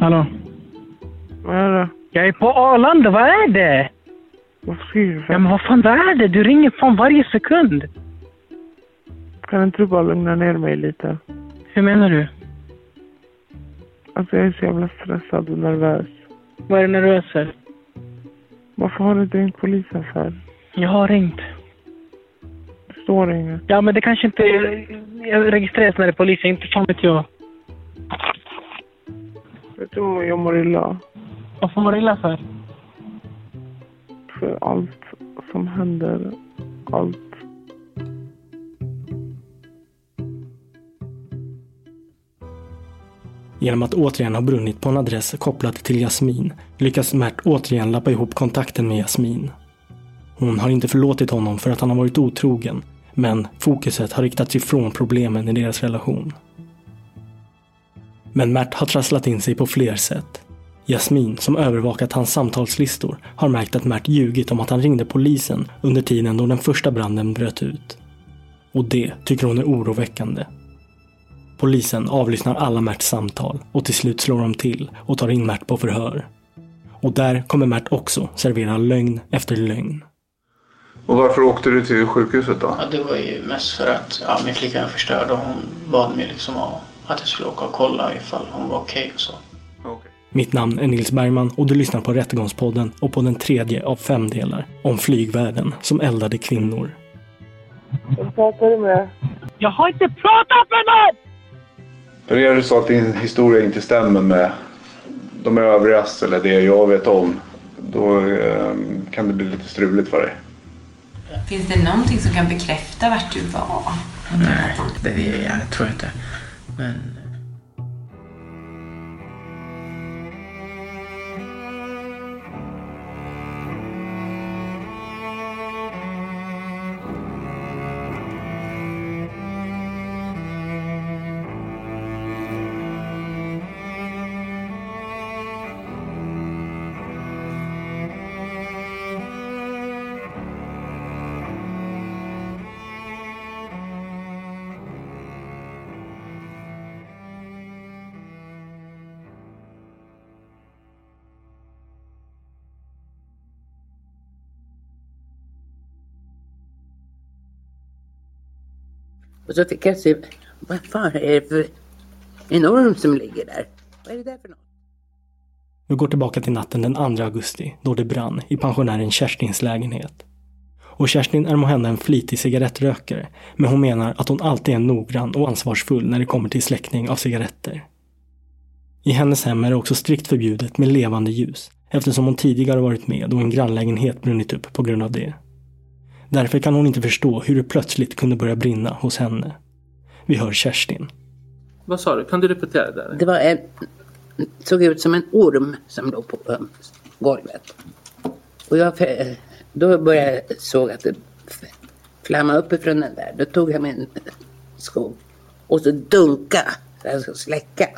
Hallå? Vad är det? Jag är på Arlanda, vad är det? Varför skriver du? Ja men vad fan vad är det? Du ringer fan varje sekund. Kan inte du bara lugna ner mig lite? Hur menar du? Alltså jag är så jävla stressad och nervös. Vad är du nervös för? Varför har du inte ringt polisen för? Jag har ringt. Det står inget. Ja men det kanske inte jag registreras när det är polisen, inte fan vet jag. Vet du vad jag mår illa? Vad får man illa för? För allt som händer. Allt. Genom att återigen ha brunnit på en adress kopplad till Jasmin lyckas Mert återigen lappa ihop kontakten med Jasmin. Hon har inte förlåtit honom för att han har varit otrogen, men fokuset har riktats ifrån problemen i deras relation. Men Mert har trasslat in sig på fler sätt. Jasmin, som övervakat hans samtalslistor, har märkt att Mert ljugit om att han ringde polisen under tiden då den första branden bröt ut. Och det tycker hon är oroväckande. Polisen avlyssnar alla Merts samtal och till slut slår de till och tar in Mert på förhör. Och där kommer Mert också servera lögn efter lögn. Och varför åkte du till sjukhuset då? Ja, det var ju mest för att ja, min flicka var förstörd och hon bad mig liksom att att jag skulle åka och kolla ifall hon var okej okay och så. Mitt namn är Nils Bergman och du lyssnar på Rättegångspodden och på den tredje av fem delar om flygvärden som eldade kvinnor. Vem pratar du med? Jag har inte pratat med någon! Hur är det så att din historia inte stämmer med de övrigas eller det jag vet om? Då eh, kan det bli lite struligt för dig. Finns det någonting som kan bekräfta vart du var? Nej, det, det jag tror jag inte. Men... Och så fick jag se, vad fan är det för en orm som ligger där? Vad är det där för något? Vi går tillbaka till natten den 2 augusti då det brann i pensionären Kerstins lägenhet. Och Kerstin är måhända en flitig cigarettrökare, men hon menar att hon alltid är noggrann och ansvarsfull när det kommer till släckning av cigaretter. I hennes hem är det också strikt förbjudet med levande ljus, eftersom hon tidigare varit med och en grannlägenhet brunnit upp på grund av det. Därför kan hon inte förstå hur det plötsligt kunde börja brinna hos henne. Vi hör Kerstin. Vad sa du? Kan du repetera det? Det var en, såg ut som en orm som låg på golvet. Och jag Då började jag såg att det flammade uppifrån den där. Då tog jag min sko och så dunka så jag skulle släcka.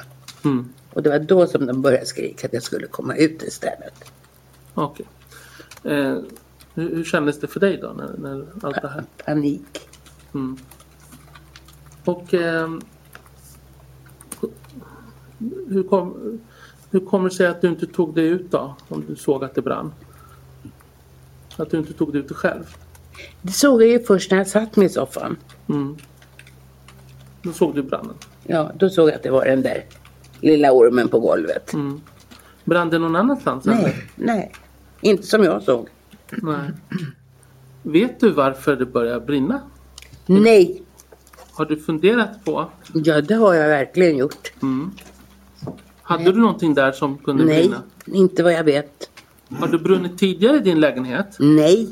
Mm. Och det var då som de började skrika att jag skulle komma ut istället. Okej. Eh, hur, hur kändes det för dig då när, när allt det här? Panik. Mm. Och ehm, hur, kom, hur kommer det sig att du inte tog dig ut då? Om du såg att det brann? Att du inte tog dig ut själv? Det såg jag ju först när jag satt mig i soffan. Mm. Då såg du branden? Ja, då såg jag att det var den där lilla ormen på golvet. Mm. Brann det någon annanstans? eller? Nej, nej. Inte som jag såg. Nej. Vet du varför det började brinna? Nej. Har du funderat på? Ja, det har jag verkligen gjort. Mm. Hade du någonting där som kunde Nej, brinna? inte vad jag vet. Har du brunnit tidigare i din lägenhet? Nej.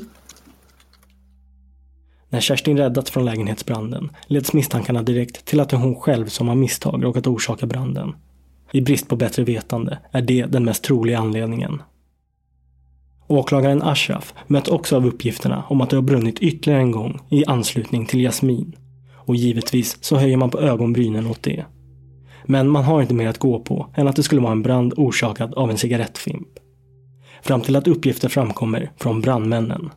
När Kerstin räddats från lägenhetsbranden leds misstankarna direkt till att det är hon själv som har misstag råkat orsaka branden. I brist på bättre vetande är det den mest troliga anledningen. Åklagaren Ashraf möts också av uppgifterna om att det har brunnit ytterligare en gång i anslutning till Jasmin. Och givetvis så höjer man på ögonbrynen åt det. Men man har inte mer att gå på än att det skulle vara en brand orsakad av en cigarettfimp. Fram till att uppgifter framkommer från brandmännen.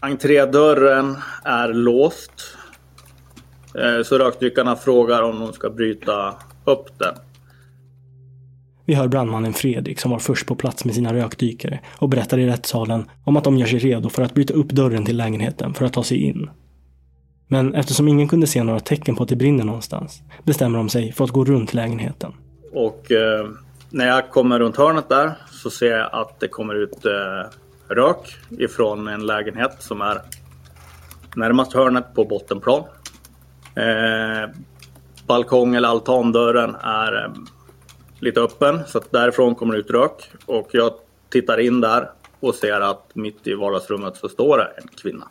Entrédörren är låst. Eh, så rökdykarna frågar om de ska bryta upp den. Vi hör brandmannen Fredrik som var först på plats med sina rökdykare och berättar i rättssalen om att de gör sig redo för att bryta upp dörren till lägenheten för att ta sig in. Men eftersom ingen kunde se några tecken på att det brinner någonstans bestämmer de sig för att gå runt lägenheten. Och eh, när jag kommer runt hörnet där så ser jag att det kommer ut eh, rök ifrån en lägenhet som är närmast hörnet på bottenplan. Eh, balkong eller altandörren är eh, lite öppen så att därifrån kommer ut rök. Och jag tittar in där och ser att mitt i vardagsrummet så står det en kvinna.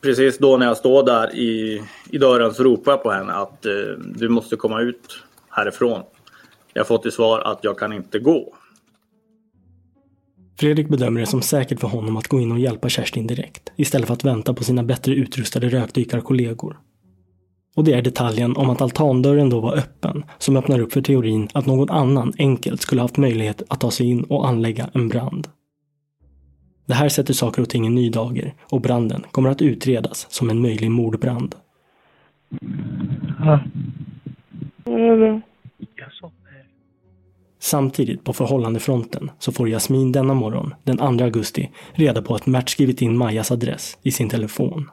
Precis då när jag står där i, i dörren så ropar jag på henne att eh, du måste komma ut härifrån. Jag har fått till svar att jag kan inte gå. Fredrik bedömer det som säkert för honom att gå in och hjälpa Kerstin direkt istället för att vänta på sina bättre utrustade rökdykarkollegor. Och det är detaljen om att altandörren då var öppen som öppnar upp för teorin att någon annan enkelt skulle haft möjlighet att ta sig in och anlägga en brand. Det här sätter saker och ting i ny dager och branden kommer att utredas som en möjlig mordbrand. Ja. Samtidigt på förhållandefronten så får Jasmin denna morgon, den 2 augusti, reda på att Mert skrivit in Majas adress i sin telefon.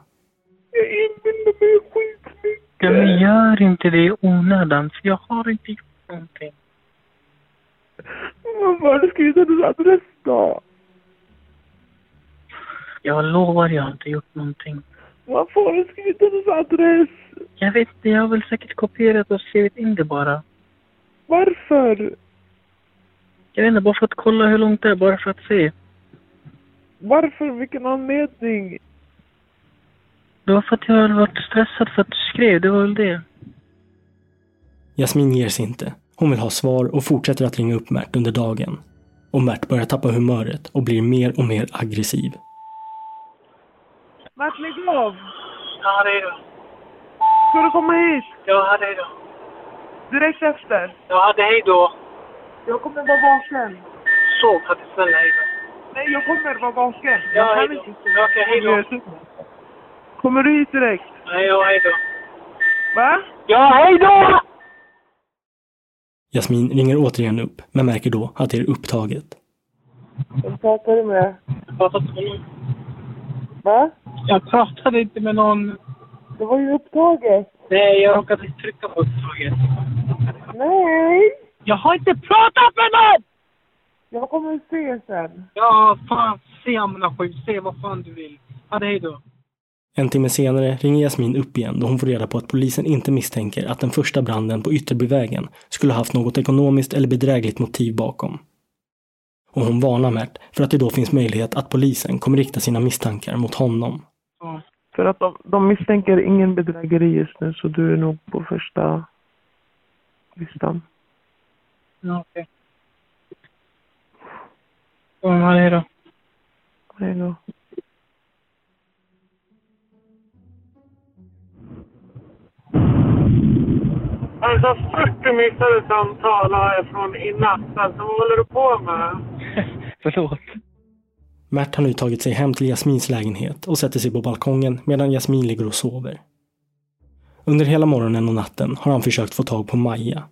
Ja, men gör inte det i onödan, för jag har inte gjort någonting. Har du skrivit hennes adress då? Jag lovar, jag har inte gjort någonting. Varför har du skrivit hennes adress? Jag vet inte, jag har väl säkert kopierat och skrivit in det bara. Varför? Jag vet inte, bara för att kolla hur långt det är, bara för att se. Varför? Vilken anledning? Det var för att jag hade varit stressad för att du skrev, det var väl det. Jasmin ger sig inte. Hon vill ha svar och fortsätter att ringa upp Mert under dagen. Och Mert börjar tappa humöret och blir mer och mer aggressiv. Mart, lägg av! Ja, hej då. Ska du komma hit? Ja, hej då. Direkt efter? Ja, hej då. Jag kommer vara vaken. Sov, för att snälla, hej då. Nej, jag kommer vara vaken. Ja, jag hej kan då. inte sova. Okej, hej då. Kommer du hit direkt? Nej, ja, hej då. Va? Ja, hej då! Jasmin ringer återigen upp, men märker då att det är upptaget. Vem pratar du med? Jag pratade inte med någon. Va? Jag pratade inte med någon. Det var ju upptaget. Nej, jag råkade trycka på upptaget. Nej! Jag har inte pratat med någon! Jag kommer se sen. Ja, fan, se ammunition, se vad fan du vill. Ja, hej då. En timme senare ringer Jasmin upp igen då hon får reda på att polisen inte misstänker att den första branden på Ytterbyvägen skulle ha haft något ekonomiskt eller bedrägligt motiv bakom. Och hon varnar Mert för att det då finns möjlighet att polisen kommer rikta sina misstankar mot honom. För att de, de misstänker ingen bedrägeri just nu så du är nog på första listan. Ja, okej. Ja, hej då. Hej då. Alltså 40 missade samtal har jag från i natt. Alltså vad håller du på med? Förlåt. Mert har nu tagit sig hem till Jasmins lägenhet och sätter sig på balkongen medan Jasmin ligger och sover. Under hela morgonen och natten har han försökt få tag på Maja.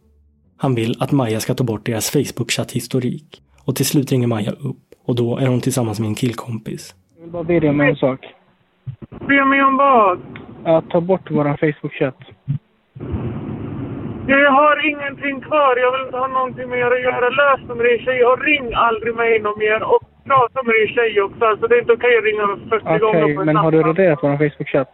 Han vill att Maja ska ta bort deras Facebook-chatthistorik. Och till slut ringer Maja upp och då är hon tillsammans med en killkompis. Jag vill bara be dig om en sak. Be mig om vad? Att ta bort våran Facebook-chatt. Jag har ingenting kvar. Jag vill inte ha någonting med er att göra. Lös med din tjej och ring aldrig mig någon mer. Och prata med din tjej också. Alltså det är inte okej att ringa 40 Okej, gånger på en men har du raderat våran Facebook-chatt?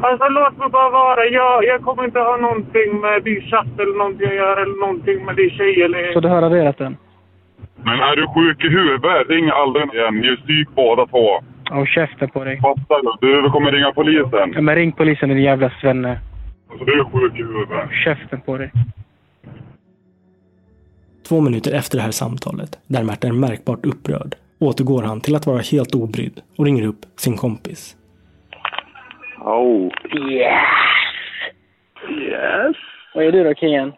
Alltså låt mig bara vara. Jag, jag kommer inte ha någonting med din chatt eller någonting att göra. Eller någonting med din tjej eller... Så du har raderat den? Men är du sjuk i huvudet? Ring aldrig igen. Ni är psyk båda två. Håll käften på dig. Fattar du? Du kommer ringa polisen. Ja, men ring polisen din jävla svenne. Alltså, du är sjuk i huvudet. Käften på dig. Två minuter efter det här samtalet, där Mert är märkbart upprörd, återgår han till att vara helt obrydd och ringer upp sin kompis. Oh. Yes! Yes. Vad är du då, kingen?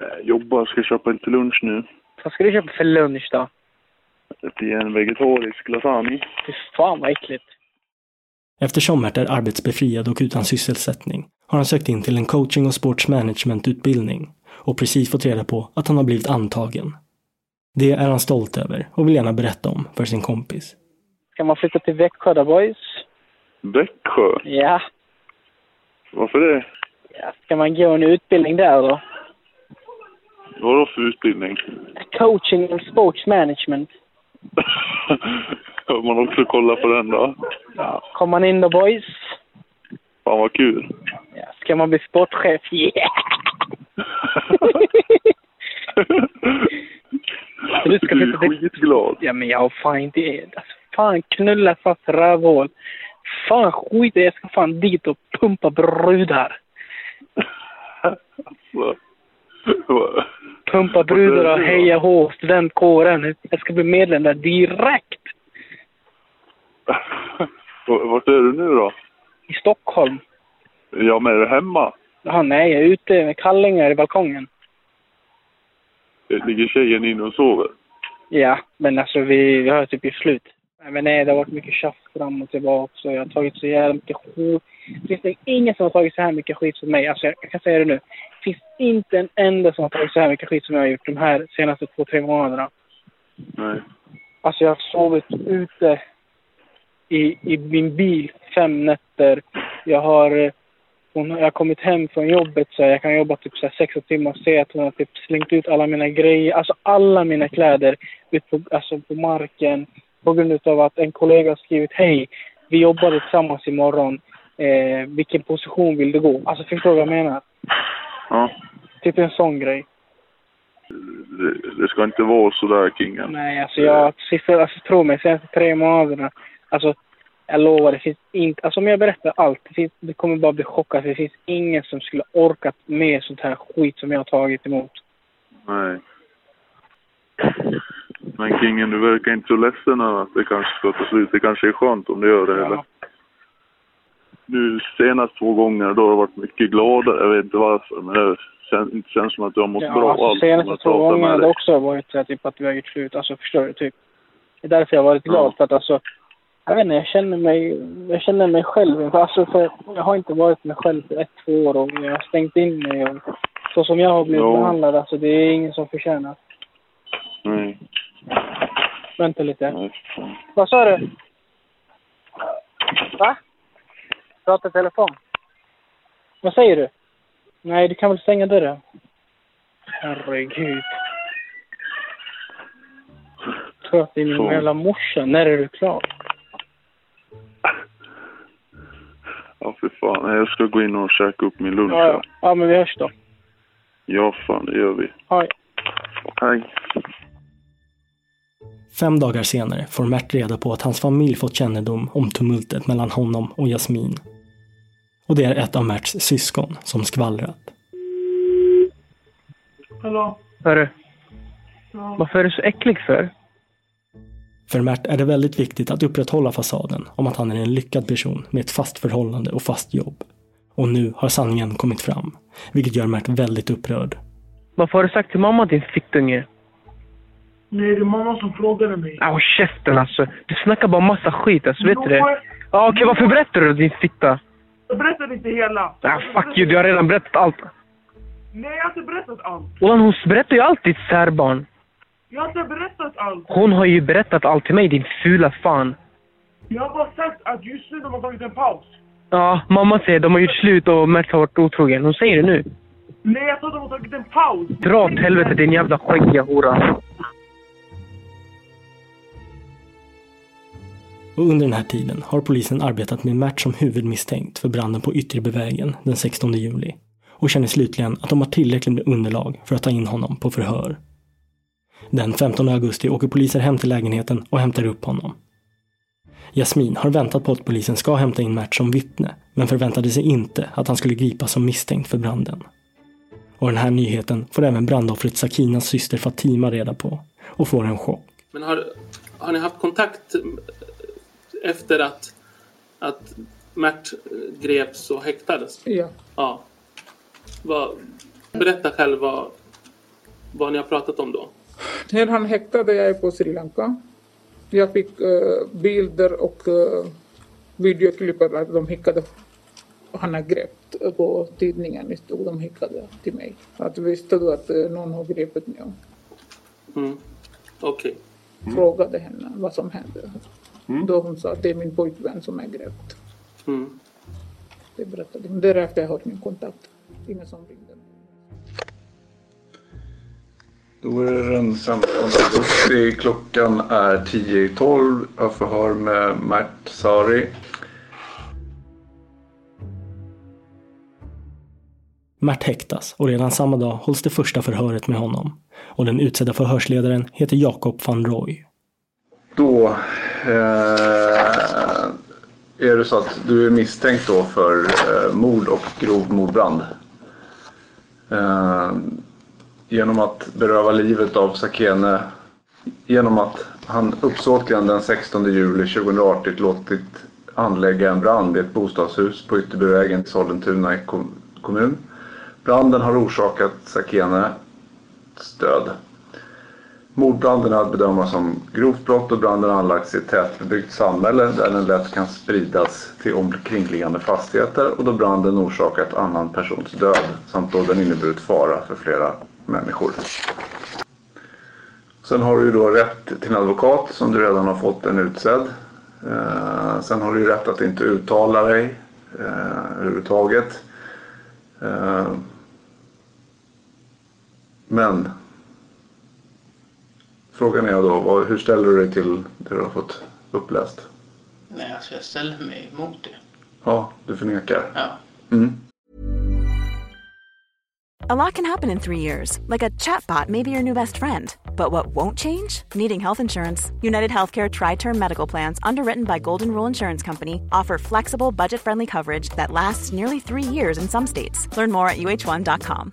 Jag jobbar. Ska köpa lite lunch nu. Vad ska du köpa för lunch då? Det blir en vegetarisk lasagne. Fy fan vad äckligt. Eftersom Mert är arbetsbefriad och utan sysselsättning har han sökt in till en coaching och sportsmanagementutbildning och precis fått reda på att han har blivit antagen. Det är han stolt över och vill gärna berätta om för sin kompis. Ska man flytta till Växjö då, boys? Växjö? Ja. Varför det? ja. Ska man gå en utbildning där då? Vadå för utbildning? Coaching and sports management. Har man också kollat på den då? Ja. Kommer man in då, boys? Fan vad kul. Ja. Ska man bli sportchef? Yeah! du ska Du är skitglad. Ja, men jag har fan inte... Alltså, fan, knulla fast rövhål. Fan, skit. Jag ska fan dit och pumpa brudar. Alltså, Pumpa brudar och heja H, studentkåren. Jag ska bli medlem där direkt. Vart är du nu då? I Stockholm. Ja, men är du hemma? Jaha, nej, jag är ute med kallingar i balkongen. Ligger tjejen inne och sover? Ja, men alltså vi, vi har typ gjort slut. Nej, men nej, det har varit mycket tjafs fram och tillbaka. Jag har tagit så jävla mycket skit. Finns det ingen som har tagit så här mycket skit som mig. Alltså jag, jag kan säga det nu. Det finns inte en enda som har tagit så här mycket skit som jag har gjort de här senaste två, tre månaderna. Nej. Alltså jag har sovit ute i, i min bil fem nätter. Jag har, hon, jag har kommit hem från jobbet så jag kan jobba typ så här 16 timmar och se att hon har typ slängt ut alla mina grejer, alltså alla mina kläder ut på, alltså på marken på grund av att en kollega skrivit hej, vi jobbar tillsammans imorgon. Eh, vilken position vill du gå? Alltså förstår du vad jag menar? Ja. Typ en sån grej. Det, det ska inte vara så där, kingen. Nej, alltså jag, sista, alltså tro mig, senaste tre månaderna, alltså jag lovar, det finns inte, alltså om jag berättar allt, det, finns, det kommer bara bli chockat. Det finns ingen som skulle orkat med sånt här skit som jag har tagit emot. Nej. Men kingen, du verkar inte så ledsen över att det kanske ska ta slut. Det kanske är skönt om det gör det, eller? Nu senast två gånger, då har du varit mycket gladare. Jag vet inte varför, men det känns, inte känns som att du har mått Ja, bra alltså, alls. senaste två gångerna har det också varit så här, typ att vi har gjort slut. Alltså förstår du? Typ. Det är därför jag har varit glad. För att alltså, jag vet inte, jag känner mig, jag känner mig själv. Alltså, för jag har inte varit mig själv för ett, två år och jag har stängt in mig. Och, så som jag har blivit Ja. behandlad, alltså det är ingen som förtjänar. Nej. Vänta lite. Fan. Vad sa du? Va? Prata i telefon. Vad säger du? Nej, du kan väl stänga dörren? Herregud. Tror att det är min jävla morsa. När är du klar? Ja, för fan. Jag ska gå in och käka upp min lunch. Ja, ja. ja men vi hörs då. Ja, fan, det gör vi. Hej. Hej. Fem dagar senare får Mert reda på att hans familj fått kännedom om tumultet mellan honom och Jasmin. Och det är ett av Merts syskon som skvallrat. Hallå? Hörru, Ja. varför är du så äcklig för? För Mert är det väldigt viktigt att upprätthålla fasaden om att han är en lyckad person med ett fast förhållande och fast jobb. Och nu har sanningen kommit fram, vilket gör Mert väldigt upprörd. Varför har du sagt till mamma din fittunge? Nej, det är mamma som frågade mig. Åh, käften alltså. Du snackar bara massa skit alltså, vet du det? Ja, okej, varför berättar du din fitta? Jag berättade inte hela. Ah, fuck you, du har redan berättat allt. Nej, jag har inte berättat allt. Olan, hon berättar ju alltid särbarn. Jag har inte berättat allt. Hon har ju berättat allt till mig, din fula fan. Jag har bara sagt att just nu de har tagit en paus. Ja, mamma säger de har gjort slut och Mert har varit otrogen. Hon säger det nu. Nej, jag tror de har tagit en paus. Dra åt helvete din jävla skäggiga hora. Och under den här tiden har polisen arbetat med Mert som huvudmisstänkt för branden på Ytterbyvägen den 16 juli och känner slutligen att de har tillräckligt med underlag för att ta in honom på förhör. Den 15 augusti åker poliser hem till lägenheten och hämtar upp honom. Jasmin har väntat på att polisen ska hämta in Mert som vittne, men förväntade sig inte att han skulle gripas som misstänkt för branden. Och den här nyheten får även brandoffret Sakinas syster Fatima reda på och får en chock. Men har, har ni haft kontakt efter att, att Mert greps och häktades? Ja. Ja. Vad, berätta själv vad, vad ni har pratat om då. När han häktade jag på Sri Lanka. Jag fick eh, bilder och uh, videoklipp att de skickade han har grept på tidningen. Det stod de skickade till mig. Att visste du att uh, någon har gripit mig? Mm. Okej. Frågade henne vad som hände. Då hon sa att det är min pojkvän som är grept. Mm. Det berättade hon. Därefter har jag haft min kontakt. Ingen som ringde. Då är det den 15 augusti. Klockan är 10 i 12. Jag förhör med Mert Sari. Mert häktas och redan samma dag hålls det första förhöret med honom. Och den utsedda förhörsledaren heter Jakob van Roy. Då Eh, är det så att du är misstänkt då för eh, mord och grov mordbrand. Eh, genom att beröva livet av Sakene genom att han uppsåtligen den 16 juli 2018 låtit anlägga en brand i ett bostadshus på Ytterbyvägen i Sollentuna kommun. Branden har orsakat Sakene död. Mordbranden är att bedöma som grovt brott och branden har anlagts i ett tätbebyggt samhälle där den lätt kan spridas till omkringliggande fastigheter och då branden orsakat annan persons död samt då den inneburit fara för flera människor. Sen har du ju då rätt till en advokat som du redan har fått en utsedd. Eh, sen har du ju rätt att inte uttala dig eh, överhuvudtaget. Eh, men frågan är då, vad, hur ställer du dig till det du har fått uppläst? Nej, alltså jag ställer mig emot det. Ja, du förnekar? Ja. Mm. A lot can happen in three years, like a chatbot may be your new best friend. But what won't change? Needing health insurance. United Healthcare Tri Term Medical Plans, underwritten by Golden Rule Insurance Company, offer flexible, budget friendly coverage that lasts nearly three years in some states. Learn more at uh1.com.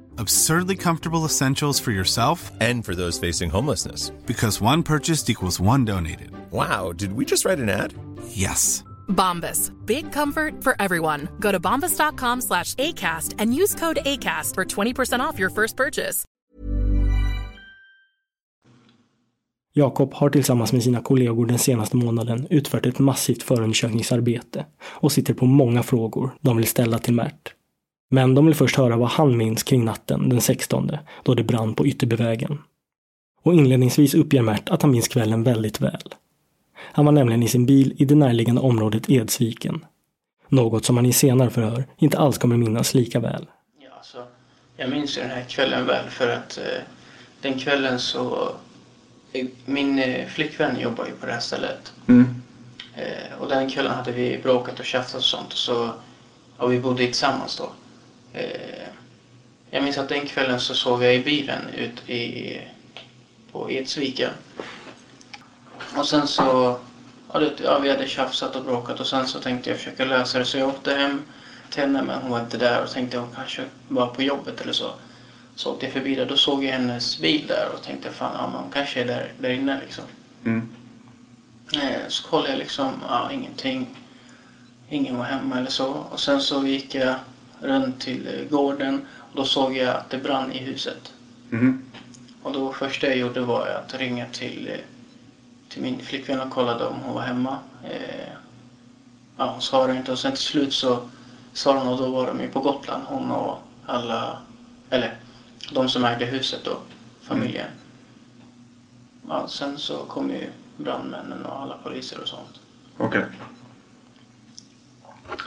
Absurdly comfortable essentials for yourself And for those facing homelessness. because one purchased equals one donated. Wow, did we just write an ad? Yes. Bombas. Big comfort for everyone. Go to bombas.com slash ACAST and use code ACAST for 20% off your first purchase. Jakob har tillsammans med sina kollegor den senaste månaden utfört ett massivt förundersökningsarbete och sitter på många frågor de vill ställa till Mert. Men de vill först höra vad han minns kring natten den 16 då det brann på Ytterbyvägen. Och inledningsvis uppger Mert att han minns kvällen väldigt väl. Han var nämligen i sin bil i det närliggande området Edsviken. Något som han i senare förhör inte alls kommer minnas lika väl. Jag minns ju den här kvällen väl för att eh, den kvällen så... eh, Min eh, flickvän jobbar ju på det här stället. Mm. Eh, och den kvällen hade vi bråkat och tjafsat och sånt. Och så, och vi bodde tillsammans då. Eh, jag minns att den kvällen så sov jag i bilen ut i, på Edsviken. Och sen så, ja, det, ja, vi hade tjafsat och bråkat och sen så tänkte jag försöka lösa det. Så jag åkte hem till henne men hon var inte där och tänkte hon kanske var på jobbet eller så. Så åkte jag förbi där, då såg jag hennes bil där och tänkte fan, ja, hon kanske är där, där inne liksom. Mm. Eh, så kollade jag liksom, ja ingenting. Ingen var hemma eller så. Och sen så gick jag runt till eh, gården och då såg jag att det brann i huset. Mhm. Och då första jag gjorde var att ringa till, eh, till min flickvän och kollade om hon var hemma. Eh, ja, hon svarade inte och sen till slut så sa hon och då var de ju på Gotland, hon och alla, eller de som ägde huset då, familjen. Ja, sen så kom ju brandmännen och alla poliser och sånt. Okej.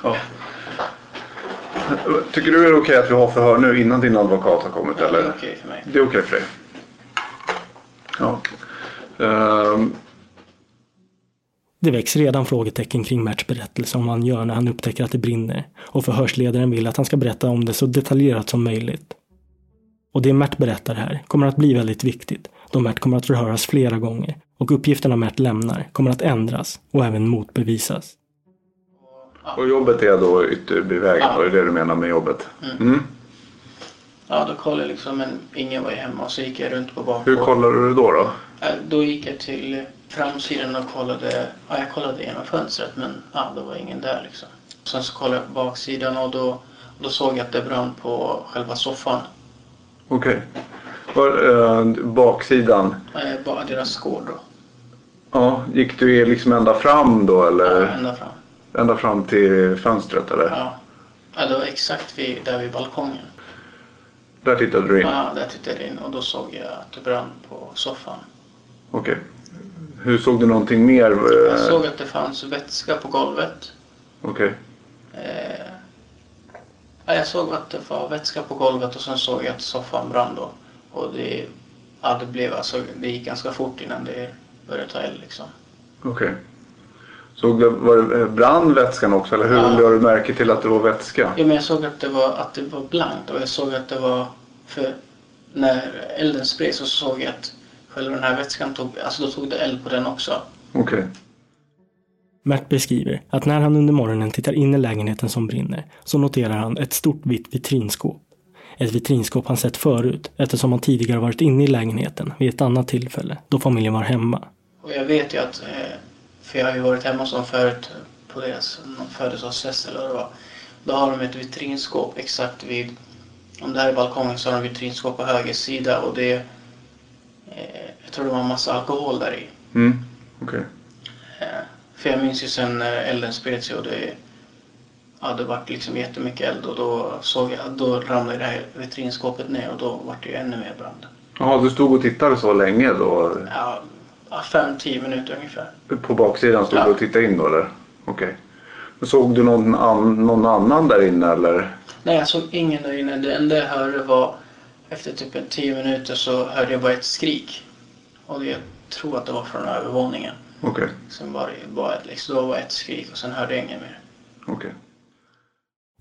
Ja. Tycker du det är okej att vi har förhör nu innan din advokat har kommit? Ja, eller? det är okej för mig. Det är okej för dig? Ja. Ehm, Det väcks redan frågetecken kring Merts berättelse om vad han gör när han upptäcker att det brinner och förhörsledaren vill att han ska berätta om det så detaljerat som möjligt. Och det Mert berättar här kommer att bli väldigt viktigt då Mert kommer att förhöras flera gånger och uppgifterna Mert lämnar kommer att ändras och även motbevisas. Och jobbet är då Ytterbyvägen? Ja. Det det du menar med jobbet? Mm. Mm. Ja, då kollade jag liksom, men ingen var ju hemma så gick jag runt på Hur bakgården. kollar du det då? då? Då gick jag till framsidan och kollade, ja jag kollade genom fönstret men ja, det var ingen där liksom. Sen så kollade jag på baksidan och då, då såg jag att det brann på själva soffan. Okej. Var, eh, baksidan? Eh, deras gård då. Ja, gick du liksom ända fram då eller? Ja, ända fram. Ända fram till fönstret eller? Ja. ja, det var exakt vid, där vid balkongen. Där tittade du in? Ja, där tittade jag in och då såg jag att det brann på soffan. Okej. Hur såg du någonting mer? eh, Jag såg att det fanns vätska på golvet. Okej. Eh, ja, jag såg att det var vätska på golvet och sen såg jag att soffan brann då. Och det, ja, det, blev, alltså, det gick ganska fort innan det började ta eld liksom. Okej. Såg du, var det, eh, brann vätskan också eller hur Ja. lade du märke till att det var vätska? Ja, men jag såg att det var, att det var blankt och jag såg att det var för när elden spreds så såg jag att själva den här vätskan tog, alltså då tog det eld på den också. Okej. Mert beskriver att när han under morgonen tittar in i lägenheten som brinner så noterar han ett stort vitt vitrinskåp. Ett vitrinskåp han sett förut eftersom han tidigare varit inne i lägenheten vid ett annat tillfälle då familjen var hemma. Och jag vet ju att, eh, för jag har ju varit hemma hos dem förut på deras födelsedagsfest eller vad det var. Då har de ett vitrinskåp exakt vid, om det här är balkongen så har de vitrinskåp på höger sida och det, eh, jag tror det var en massa alkohol där i. Mm. Okej. Eh, för jag minns ju sen när elden spred sig och det, ja det vart liksom jättemycket eld och då såg jag, då ramlade det här vitrinskåpet ner och då vart det ju ännu mer brand. Jaha, du stod och tittade så länge då? Ja, fem, tio minuter ungefär. På baksidan stod Ja. du och tittade in då eller? Okej. Men Såg du någon, an, någon annan där inne eller? Nej, jag såg ingen där inne. Det enda jag hörde var efter typ en tio minuter så hörde jag bara ett skrik. Och jag tror att det var från övervåningen. Okej. Sen var det bara ett, liksom, då var ett skrik och sen hörde jag inget mer. Okej.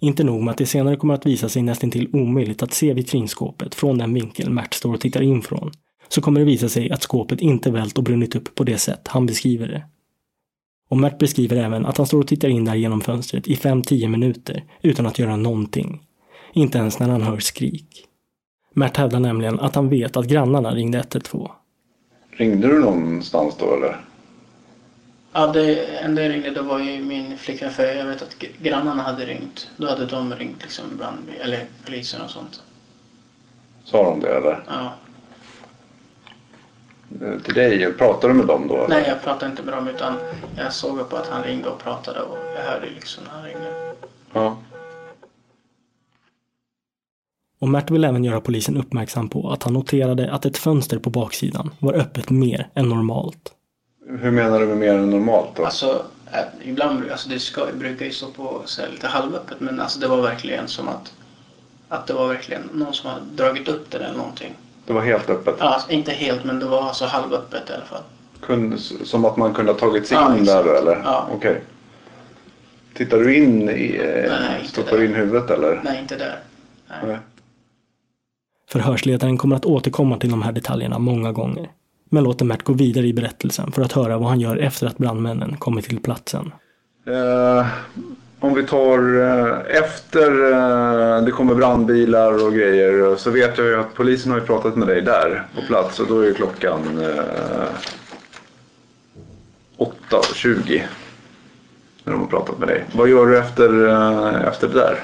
Inte nog med att det senare kommer att visa sig nästintill omöjligt att se vitrinskåpet från den vinkel Mert står och tittar in från, så kommer det visa sig att skåpet inte vält och brunnit upp på det sätt han beskriver det. Och Mert beskriver även att han står och tittar in där genom fönstret i 5-10 minuter utan att göra någonting. Inte ens när han hör skrik. Mert hävdar nämligen att han vet att grannarna ringde 112. Ringde du någonstans då eller? Ja, det enda jag ringde det var ju min flickvän för jag vet att gr- grannarna hade ringt. Då hade de ringt liksom brand eller polisen och sånt. Sa de det eller? Ja. Eh, Till dig? Pratade du med dem då? Nej, jag pratade inte med dem utan jag såg på att han ringde och pratade och jag hörde liksom när han ringde. Ja. Och Mert vill även göra polisen uppmärksam på att han noterade att ett fönster på baksidan var öppet mer än normalt. Hur menar du med mer än normalt då? Alltså, äh, ibland alltså det ska, brukar ju stå på så här, lite halvöppet men alltså det var verkligen som att, att det var verkligen någon som hade dragit upp det eller någonting. Det var helt öppet? Ja, alltså, inte helt men det var alltså halvöppet i alla fall. Kunde, som att man kunde ha tagit sig Ja, in exakt. där eller? Ja. Okej. Tittar du in i... eh, Nej, Stoppar du in huvudet eller? Nej, inte där. Nej. Förhörsledaren kommer att återkomma till de här detaljerna många gånger. Men låter Mert gå vidare i berättelsen för att höra vad han gör efter att brandmännen kommit till platsen. Eh, om vi tar eh, efter eh, det kommer brandbilar och grejer så vet jag ju att polisen har ju pratat med dig där på plats och då är ju klockan eh, 8.20 när de har pratat med dig. Vad gör du efter, eh, efter det där?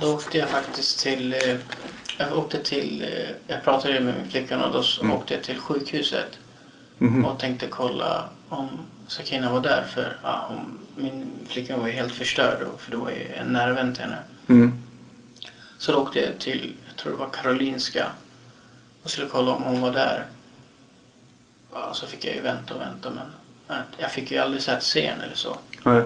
Då åkte jag faktiskt till, eh, jag åkte till, eh, jag pratade ju med min flickvän och då Mm. åkte jag till sjukhuset. Mhm. Och tänkte kolla om Sakina var där för ja, om, min flickvän var ju helt förstörd och, för det var ju en nära vän till henne. Mm. Så då åkte jag till, jag tror det var Karolinska och skulle kolla om hon var där. Ja, så fick jag ju vänta och vänta men nej, jag fick ju aldrig så att se henne eller så. Nej.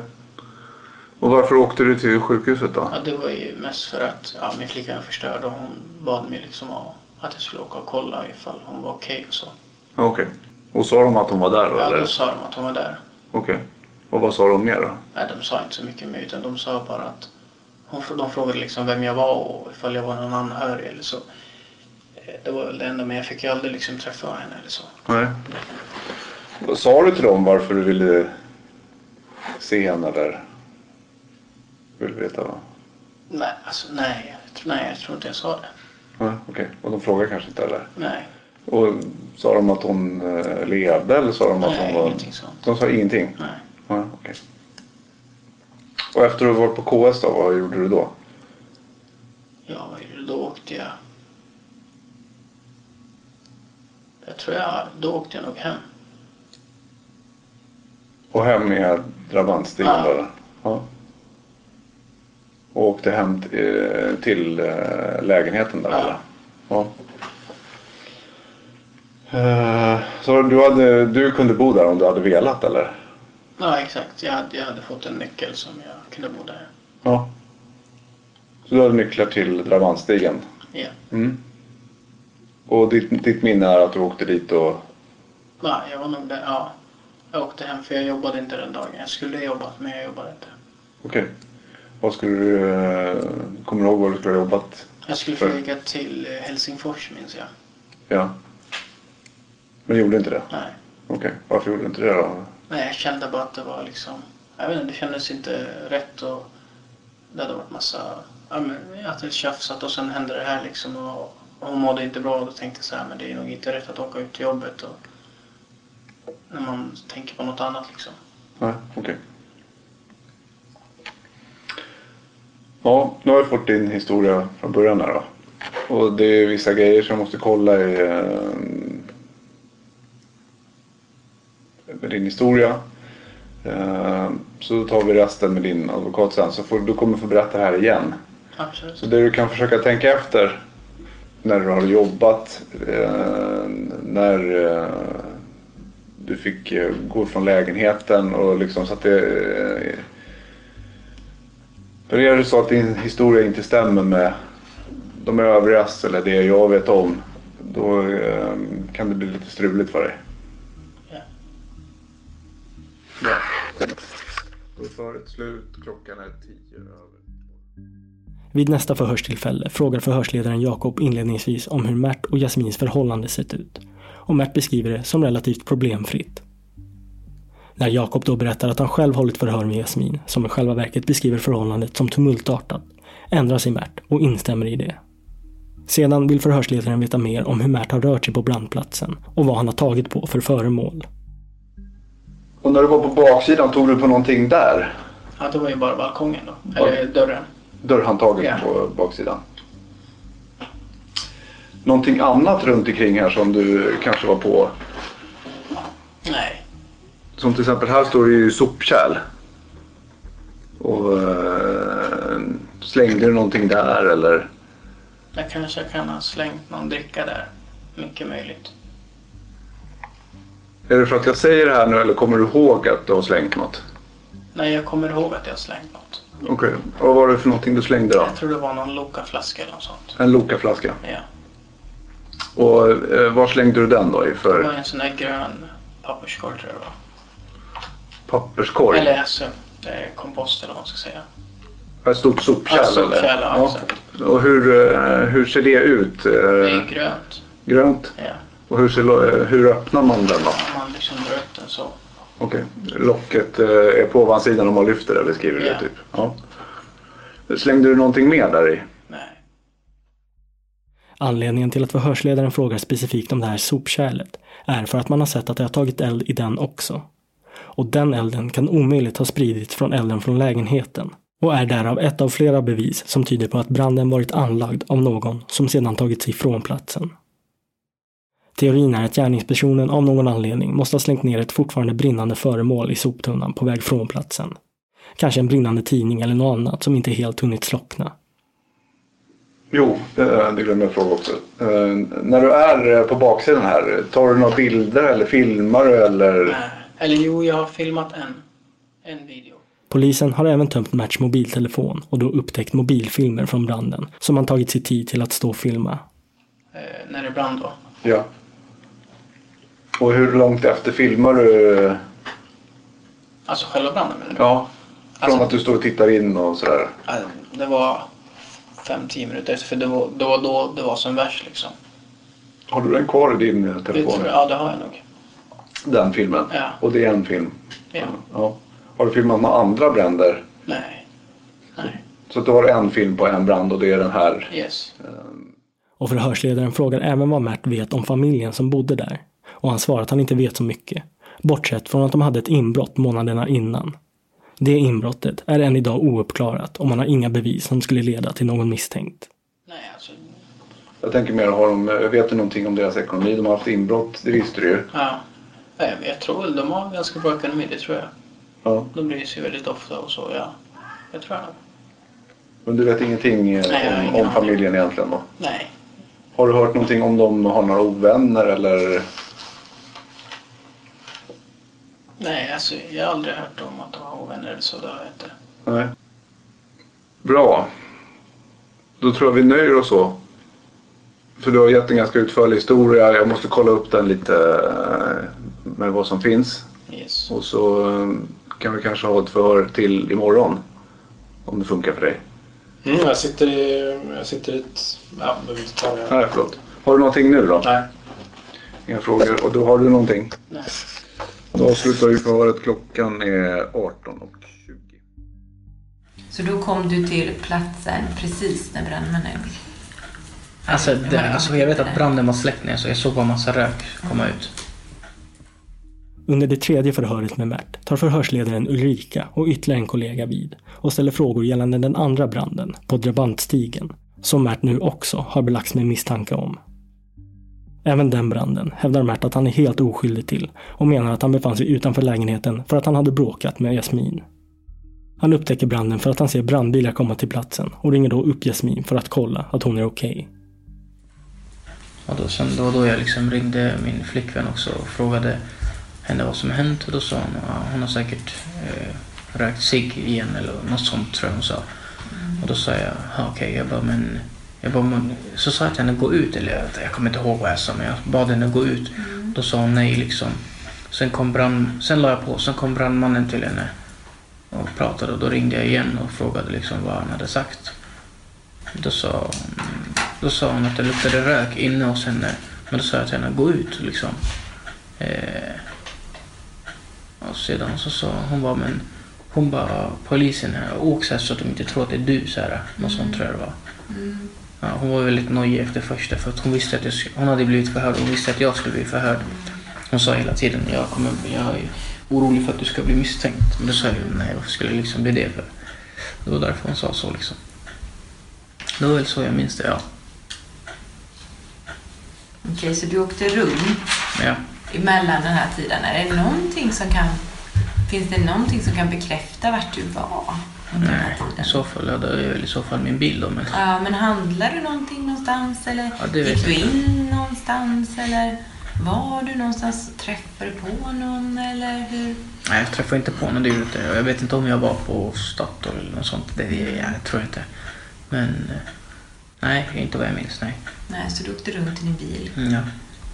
Och varför åkte du till sjukhuset då? Ja, det var ju mest för att ja, min flickvän var förstörd och hon bad mig liksom att jag skulle åka och kolla ifall hon var okej och så. Okej. Och sa de att hon var där då Ja, eller? då sa de att hon var där. Okej. Och vad sa de mer då? Nej, de sa inte så mycket mer utan de sa bara att hon, de frågade liksom vem jag var och ifall jag var någon anhörig eller så. Eh, Det var väl det enda men jag fick ju aldrig liksom träffa henne eller så. Nej. Vad sa du till dem varför du ville se henne där? Vill du veta vad? Nej, alltså nej. Jag tror, nej, jag tror inte jag sa det. Nej, okej. Och de frågar kanske inte heller? Nej. Och sa de att hon eh, levde eller sa de att Nej, hon var... ingenting sånt. De sa ingenting? Nej. Nej, okej. Och efter du varit på KS då, vad gjorde du då? Ja, vad gjorde jag? då åkte jag... Jag tror jag, då åkte jag nog hem. Och hem med drabantstigen Ja. eller? Ja. Och åkte hem eh, till eh, lägenheten där eller? Ja. Eh, Så du, hade, du kunde bo där om du hade velat eller? Ja, exakt. Jag hade, jag hade fått en nyckel som jag kunde bo där. Ja. Så du hade nycklar till drabantstigen? Ja. Mm. Och ditt, ditt minne är att du åkte dit och... Ja, jag var nog där. Ja. Jag åkte hem för jag jobbade inte den dagen. Jag skulle jobbat men jag jobbade inte. Okej. Vad skulle du... eh, Kommer du ihåg vad du skulle ha jobbat? Jag skulle för? flyga till eh, Helsingfors minns jag. Ja. Men gjorde inte det? Nej. Okej. Varför gjorde du inte det då? Nej, jag kände bara att det var liksom... Jag vet inte, det kändes inte rätt och det hade varit massa... Ja, men att det tjafsat och sen hände det här liksom och hon mådde inte bra och då tänkte jag så här, men det är nog inte rätt att åka ut till jobbet och när man tänker på något annat liksom. Nej, okej. Ja, nu har jag fått din historia från början här då. Och det är vissa grejer som jag måste kolla i, eh, med din historia. Eh, Så tar vi resten med din advokat sen. Så får, du kommer få berätta det här igen. Absolut. Så det du kan försöka tänka efter när du har jobbat, eh, när eh, du fick gå från lägenheten och liksom så att det... För är det så att din historia inte stämmer med de övrigas eller det jag vet om, då kan det bli lite struligt för dig. Ja. Då är förret slut, klockan är tio över. Vid nästa förhörstillfälle frågar förhörsledaren Jakob inledningsvis om hur Mert och Jasmins förhållande sett ut. Och Mert beskriver det som relativt problemfritt. När Jakob då berättar att han själv hållit förhör med Jasmin, som i själva verket beskriver förhållandet som tumultartat, ändrar sig Mert och instämmer i det. Sedan vill förhörsledaren veta mer om hur Mert har rört sig på brandplatsen och vad han har tagit på för föremål. Och när du var på baksidan, tog du på någonting där? Ja, det var ju bara balkongen då. Eller dörren. Dörrhandtaget Ja. på baksidan. Någonting annat runt omkring här som du kanske var på? Nej. Som till exempel här står det ju sopkärl. Och eh, slängde du någonting där eller? Jag kanske kan ha slängt någon dricka där. Mycket möjligt. Är det för att jag säger det här nu eller kommer du ihåg att du har slängt något? Nej, jag kommer ihåg att jag slängt något. Okej. Och vad var det för någonting du slängde då? Jag tror det var någon Loka-flaska eller något sånt. En Loka-flaska? Ja. Och eh, var slängde du den då i Det för var en sån där grön papperskorg tror jag det var. papperskorg? Eller alltså, eh, kompost eller vad man ska säga. Ett stort sopkärl Ja, sopkärl, eller? ja, exakt. Och hur, eh, hur ser det ut? Eh, Det är grönt. Grönt? Ja. Och hur, ser, eh, hur öppnar man den då? Liksom upp den så. Okej. Locket eh, är på ovansidan om man lyfter det, beskriver du Ja. det typ? Ja. Slängde du någonting mer där i? Anledningen till att förhörsledaren frågar specifikt om det här sopkärlet är för att man har sett att det har tagit eld i den också. Och den elden kan omöjligt ha spridits från elden från lägenheten och är därav ett av flera bevis som tyder på att branden varit anlagd av någon som sedan tagit sig från platsen. Teorin är att gärningspersonen av någon anledning måste ha slängt ner ett fortfarande brinnande föremål i soptunnan på väg från platsen. Kanske en brinnande tidning eller något annat som inte helt hunnit slockna. Jo, det, det glömde jag fråga också. Eh, när du är eh, på baksidan här, tar du några bilder eller filmar du eller? Eller jo, jag har filmat en. En video. Polisen har även tömt Merts mobiltelefon och då upptäckt mobilfilmer från branden som han tagit sig tid till att stå och filma. Eh, när det brann då. Ja. Och hur långt efter filmar du? Alltså själva branden menar du? Ja. Från Alltså- att du står och tittar in och sådär. Det var 5-10 minuter efter, för det var, det var då det var som värst liksom. Har du den kvar i din eh, Det telefon? jag, ja, det har jag nog. Den filmen? Ja. Och det är en film? Ja. ja. Har du filmat några andra bränder? Nej. Så att du har en film på en brand och det är den här? Yes. Och förhörsledaren frågar även vad Mert vet om familjen som bodde där. Och han svarar att han inte vet så mycket. Bortsett från att de hade ett inbrott månaderna innan. Det inbrottet är än idag ouppklarat och man har inga bevis som skulle leda till någon misstänkt. Jag tänker mer, har de, vet du någonting om deras ekonomi? De har haft inbrott, det visste du ju. Ja. Nej, jag tror väl de har ganska bra ekonomi, det tror jag. Ja. De bryr sig väldigt ofta och så, ja. Jag tror nog. Men du vet ingenting eh, Nej, om, ingen om familjen egentligen då? Nej. Har du hört någonting om de har några ovänner eller? Nej, alltså jag har aldrig hört om att de har ovänner eller så, det har jag inte. Nej. Bra. Då tror jag vi nöjer oss så. För du har gett en ganska utförlig historia. Jag måste kolla upp den lite eh, med vad som finns. Yes. Och så eh, kan vi kanske ha ett förhör till imorgon. Om det funkar för dig. Mm, jag sitter i... Jag sitter i ett... Ja, vill inte ta det. Nej, förlåt. Har du någonting nu då? Nej. Inga frågor. Och då har du någonting? Nej. Då avslutar vi förhöret. Klockan är 18 och Så då kom du till platsen precis när brandmännen... Alltså, det, alltså jag vet att branden var släckt så jag såg bara massa rök komma ut. Under det tredje förhöret med Mert tar förhörsledaren Ulrika och ytterligare en kollega vid och ställer frågor gällande den andra branden på drabantstigen som Mert nu också har belagts med misstanke om. Även den branden hävdar Mert att han är helt oskyldig till och menar att han befann sig utanför lägenheten för att han hade bråkat med Jasmin. Han upptäcker branden för att han ser brandbilar komma till platsen och ringer då upp Jasmin för att kolla att hon är okej. Och då, sen, då, då jag liksom ringde min flickvän också och frågade henne vad som hänt. Och då sa hon att hon har säkert eh, rökt cigg igen eller något sånt tror jag hon sa. Och då sa jag, okej, okej, jag bara men... Jag men, så sa jag till henne gå ut, eller jag, jag kommer inte ihåg vad jag sa men jag bad henne gå ut. Då sa hon nej liksom. Sen kom brand, sen la jag på, sen kom brandmannen till henne och pratade och då ringde jag igen och frågade liksom vad han hade sagt. Då sa, då sa hon att det luktade rök inne hos henne. Men då sa jag till henne, gå ut liksom. Eh, och sedan så sa hon bara, men hon bara, polisen här, åk så, här så att de inte tror att det är du så här. Något sånt tror jag det var. Ja, hon var väldigt nojig efter första för att hon visste att jag, hon hade blivit förhörd och visste att jag skulle bli förhörd. Hon sa hela tiden, jag, kommer, jag är orolig för att du ska bli misstänkt. Men då sa jag, nej varför skulle jag liksom bli det för? Det var därför hon sa så liksom. Det var väl så jag minns det, ja. Okej, så du åkte runt ja. emellan den här tiden. Är det någonting som kan... Finns det någonting som kan bekräfta vart du var? Nej, i så fall hade jag väl i så fall min bil då. Men Ja, men handlar du någonting någonstans eller Ja, gick du jag inte. in någonstans eller? Var du någonstans? Träffade du på någon eller hur? Nej, jag träffade inte på någon, det jag inte. Jag vet inte om jag var på Statoil eller något sånt. Det, det jag tror jag inte. Men eh, nej, inte vad jag minns. Nej. Nej, så du åkte runt i din bil Mm, Ja.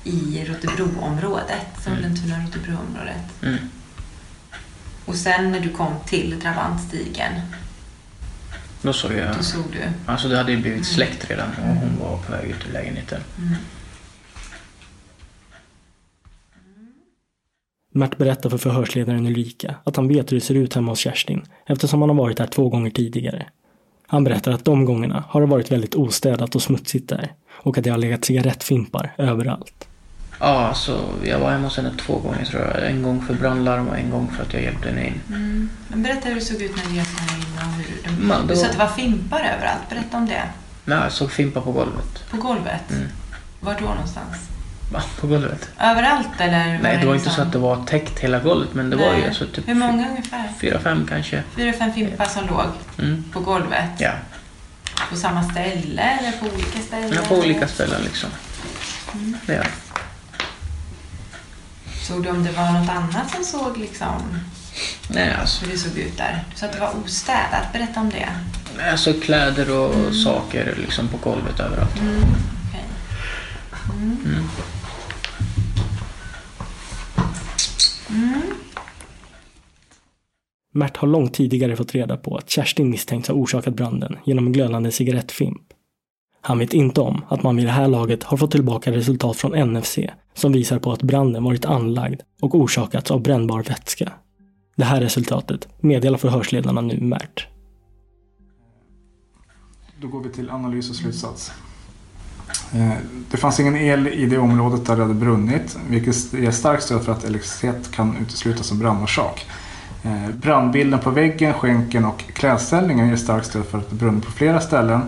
i Rotebroområdet, Sollentuna-Rotebroområdet. Mm. Och sen när du kom till drabantstigen, Då såg jag... då såg du. Alltså det hade ju blivit släckt redan och hon var på väg ut ur lägenheten. Mm. Mert berättar för förhörsledaren Ulrika att han vet hur det ser ut hemma hos Kerstin eftersom han har varit där två gånger tidigare. Han berättar att de gångerna har det varit väldigt ostädat och smutsigt där och att det har legat cigarettfimpar överallt. Ja, alltså jag var hemma hos henne två gånger tror jag. En gång för brandlarm och en gång för att jag hjälpte henne in. Mm. Men berätta hur det såg ut när du hjälpte henne in och hur de... Man, det Du sa att det var fimpar överallt. Berätta om det. Nej, jag såg fimpar på golvet. På golvet? Mm. Var då någonstans? Va? På golvet? Inte eller? Nej, det var inte liksom- så att det var täckt hela golvet men det var ju Nej. alltså typ Hur många ungefär? fyra, fem kanske. Fyra, fem fimpar som låg Mm. på golvet? Ja. På samma ställe eller på olika ställen? Men på olika ställen liksom. Mm. Ja. Såg du om det var något annat som såg liksom Nej, alltså. hur det såg ut där? Du sa att det var ostädat. Berätta om det. Alltså kläder och saker liksom på golvet överallt. Mm. Mm. Mm. Mm. Mert har långt tidigare fått reda på att Kerstin misstänks ha orsakat branden genom en glödande cigarettfimp. Han vet inte om att man vid det här laget har fått tillbaka resultat från NFC som visar på att branden varit anlagd och orsakats av brännbar vätska. Det här resultatet meddelar förhörsledarna nu Mert. Då går vi till analys och slutsats. Eh, det fanns ingen el i det området där det hade brunnit, vilket ger starkt stöd för att elektricitet kan uteslutas som brandorsak. Eh, brandbilden på väggen, skänken och klädställningen ger starkt stöd för att det brunnit på flera ställen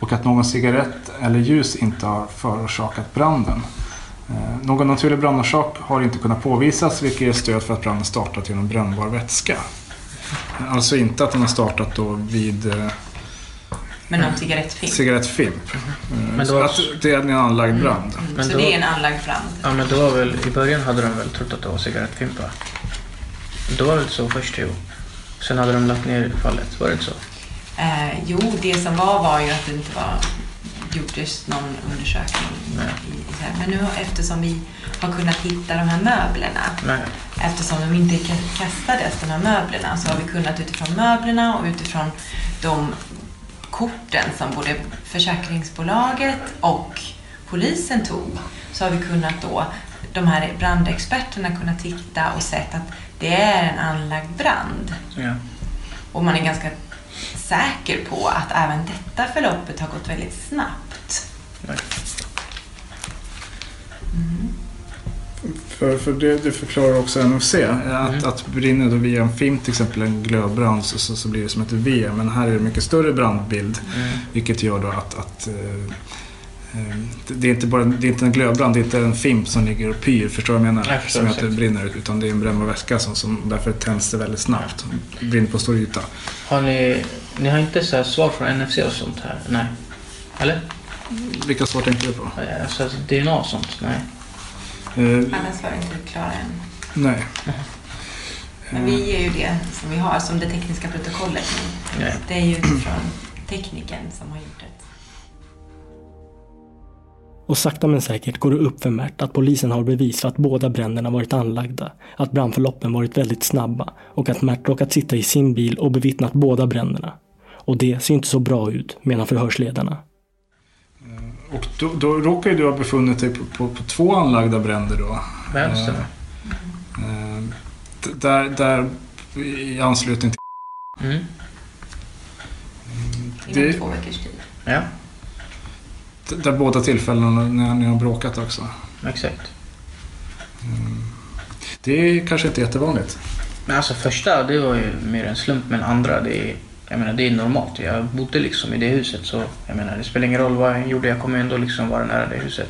och att någon cigarett eller ljus inte har förorsakat branden. Eh, Någon naturlig brandorsak har inte kunnat påvisas, vilket ger stöd för att branden startat genom brännbar vätska. Alltså inte att den har startat då vid eh, Men någon cigarettfimp? cigarettfimp. Men Men det var- att det är en anlagd brand. Men Så det är en anlagd brand? Ja, men det var väl, i början hade de väl trott att det var cigarettfimpar. Det var väl så först, jo. Sen hade de lagt ner fallet, var det inte så? Eh, jo, det som var var ju att det inte var gjordes någon undersökning. I, i här. Men nu eftersom vi har kunnat hitta de här möblerna, Nej. eftersom de inte ka- kastades, de här möblerna, så har vi kunnat utifrån möblerna och utifrån de korten som både försäkringsbolaget och polisen tog, så har vi kunnat då, de här brandexperterna kunnat titta och sett att det är en anlagd brand. Ja. Och man är ganska säker på att även detta förloppet har gått väldigt snabbt. För, för det, det förklarar också NFC. Att, att brinner då via en film till exempel en glödbrand så, så, så blir det som ett V. Men här är det mycket större brandbild. Mm. Vilket gör då att, att eh, det- det är inte bara det är inte en glödbrand, det är inte en fimp som ligger och pyr, förstår du vad jag menar? Jag förstår som gör att det brinner ut, utan det är en brännbar vätska som, som därför tänds det väldigt snabbt. Brinner på stor yta. Har ni, ni har inte så här svar från NFC och sånt här? Nej. Eller? Vilka svar tänkte du på? Alltså DNA och sånt? Nej. Eh, Annars var vi inte klara än. nej. Men vi ger ju det som vi har som det tekniska protokollet nu. Ja. Det är ju utifrån tekniken som har gjort det. Och sakta men säkert går det upp för Mert att polisen har bevis för att båda bränderna varit anlagda, att brandförloppen varit väldigt snabba och att Mert råkat sitta i sin bil och bevittnat båda bränderna. Och det ser inte så bra ut, menar förhörsledarna. Och då, då råkar ju du ha befunnit dig på, på, på två anlagda bränder då. Stämmer. Eh, d- där, där i anslutning till... Mm. Inom Det- två veckors tid. Ja, Där båda tillfällena när ni har bråkat också. exakt. Det är kanske inte jättevanligt. Men alltså första, det var ju mer en slump. Men andra, det är, jag menar, det är normalt. Jag bodde liksom i det huset. Så jag menar, det spelar ingen roll vad jag gjorde. Jag kommer ändå liksom vara nära det huset.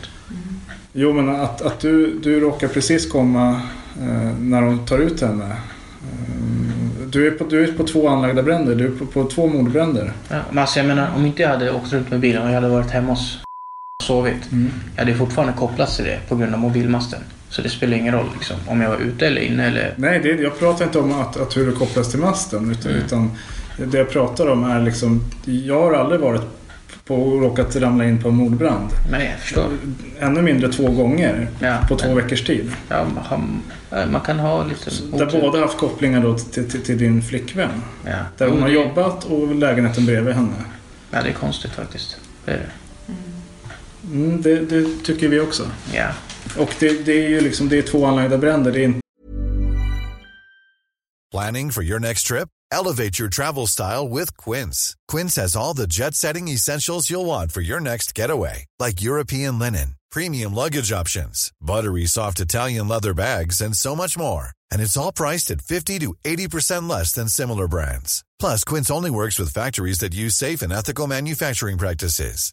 Jo, men att, att du, du råkar precis komma eh, när de tar ut henne. Eh, du, är på, du är på två anlagda bränder. Du är på, på två mordbränder. Ja, men alltså jag menar, om inte jag hade åkt runt med bilen och jag hade varit hemma hos sovit. Mm. Jag hade fortfarande kopplats till det på grund av mobilmasten. Så det spelar ingen roll liksom, om jag var ute eller inne eller... Nej, det, jag pratar inte om att, att hur det kopplas till masten. Utan, Mm. utan det jag pratar om är liksom, jag har aldrig varit på och råkat ramla in på en mordbrand. Nej, jag förstår. Ännu mindre två gånger Ja, på två men- veckors tid. Ja, man, har- man kan ha lite Där otur. båda haft kopplingar då till, till, till din flickvän. Ja. Där hon har Mm. jobbat och lägenheten bredvid henne. Ja, det är konstigt faktiskt. Det är det. Mm, det, det tycker vi också. Ja. Och det, det är ju liksom, det är två anlagda bränder. Det är inte Planning for your next trip? Elevate your travel style with Quince. Quince has all the jet setting essentials you'll want for your next getaway, like European linen, premium luggage options, buttery soft Italian leather bags, and so much more. And it's all priced at 50 to 80% less than similar brands. Plus, Quince only works with factories that use safe and ethical manufacturing practices.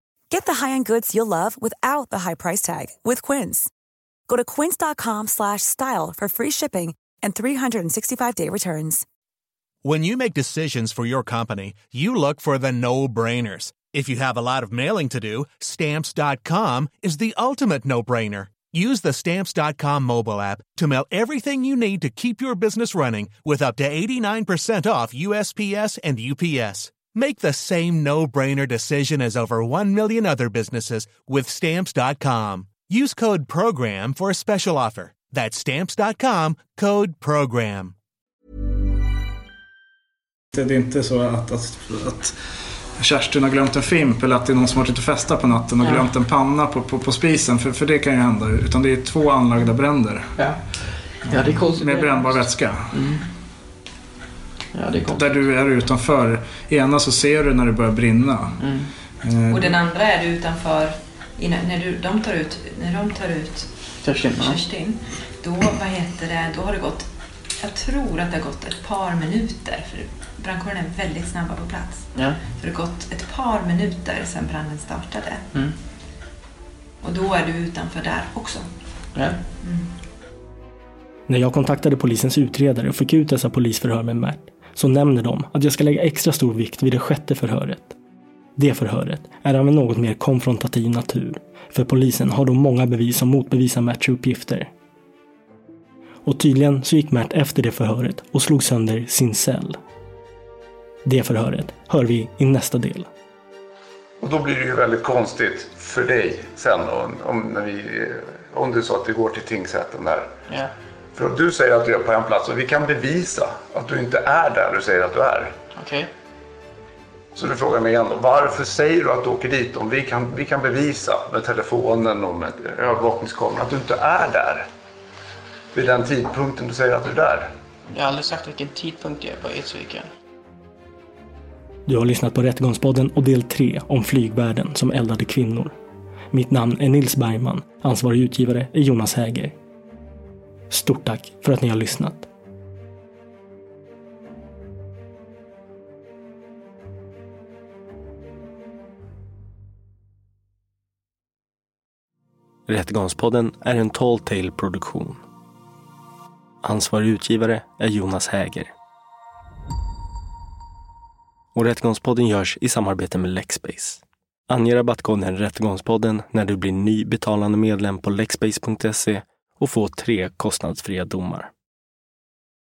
Get the high-end goods you'll love without the high price tag with Quince. Go to quince.com slash style for free shipping and 365-day returns. When you make decisions for your company, you look for the no brainers. If you have a lot of mailing to do, stamps.com is the ultimate no brainer. Use the stamps.com mobile app to mail everything you need to keep your business running with up to 89% off USPS and UPS. Make the same no brainer decision as over 1 million other businesses with stamps.com. Use code PROGRAM for a special offer. That's stamps.com code PROGRAM. Det är inte så att, att, att Kerstin har glömt en fimp eller att det är någon som har varit ute och festat på natten och Ja. glömt en panna på, på, på spisen. För, för det kan ju hända. Utan det är två anlagda bränder. Ja. Ja, det är konstigt. Med brännbar vätska. Mm. Ja, det är konstigt. Där du är utanför. Ena så ser du när det börjar brinna. Eh, Och den andra är du utanför, när, du, de tar ut, när de tar ut Kerstin. Kerstin, då, vad heter det, då har det gått, jag tror att det har gått ett par minuter, för brandkåren är väldigt snabba på plats. Ja. Så det har gått ett par minuter sedan branden startade. Mm. Och då är du utanför där också. Ja. När jag kontaktade polisens utredare och fick ut dessa polisförhör med Mert så nämner de att jag ska lägga extra stor vikt vid det sjätte förhöret. Det förhöret är av en något mer konfrontativ natur, för polisen har då många bevis som motbevisar Merts uppgifter. Och tydligen så gick Mert efter det förhöret och slog sönder sin cell. Det förhöret hör vi i nästa del. Och då blir det ju väldigt konstigt för dig sen om, om, när vi, om du sa att vi går till tingsrätten där. Ja. För att du säger att du är på en plats och vi kan bevisa att du inte är där du säger att du är. Okej. Så du frågar mig igen då, varför säger du att du åker dit om vi kan, vi kan bevisa med telefonen och med övervakningskameran att du inte är där? Vid den tidpunkten du säger att du är där. Jag har aldrig sagt vilken tidpunkt jag är på Edsviken. Du har lyssnat på Rättegångspodden och del 3 om flygvärden som eldade kvinnor. Mitt namn är Nils Bergman. Ansvarig utgivare är Jonas Häger. Stort tack för att ni har lyssnat. Rättegångspodden är en Tall Tale produktion. Ansvarig utgivare är Jonas Häger. Och Rättegångspodden görs i samarbete med Lexbase. Ange rabattkoden Rättegångspodden när du blir ny betalande medlem på lexbase.se och få tre kostnadsfria domar.